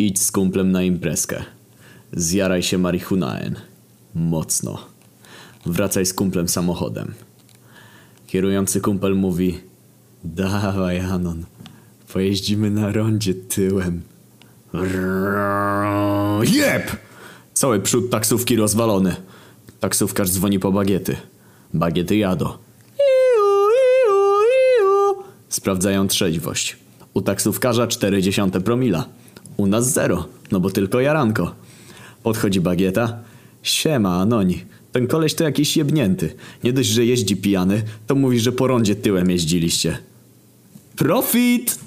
Idź z kumplem na imprezkę. Zjaraj się marihunaen. Mocno. Wracaj z kumplem samochodem. Kierujący kumpel mówi Dawaj Anon, pojeździmy na rondzie tyłem. Jep! Cały przód taksówki rozwalony. Taksówkarz dzwoni po bagiety. Bagiety iu. Sprawdzają trzeźwość. U taksówkarza 0,4 promila. U nas zero, no bo tylko jaranko. Podchodzi bagieta. Siema, Anoni. Ten koleś to jakiś jebnięty. Nie dość, że jeździ pijany, to mówi, że po rondzie tyłem jeździliście. Profit!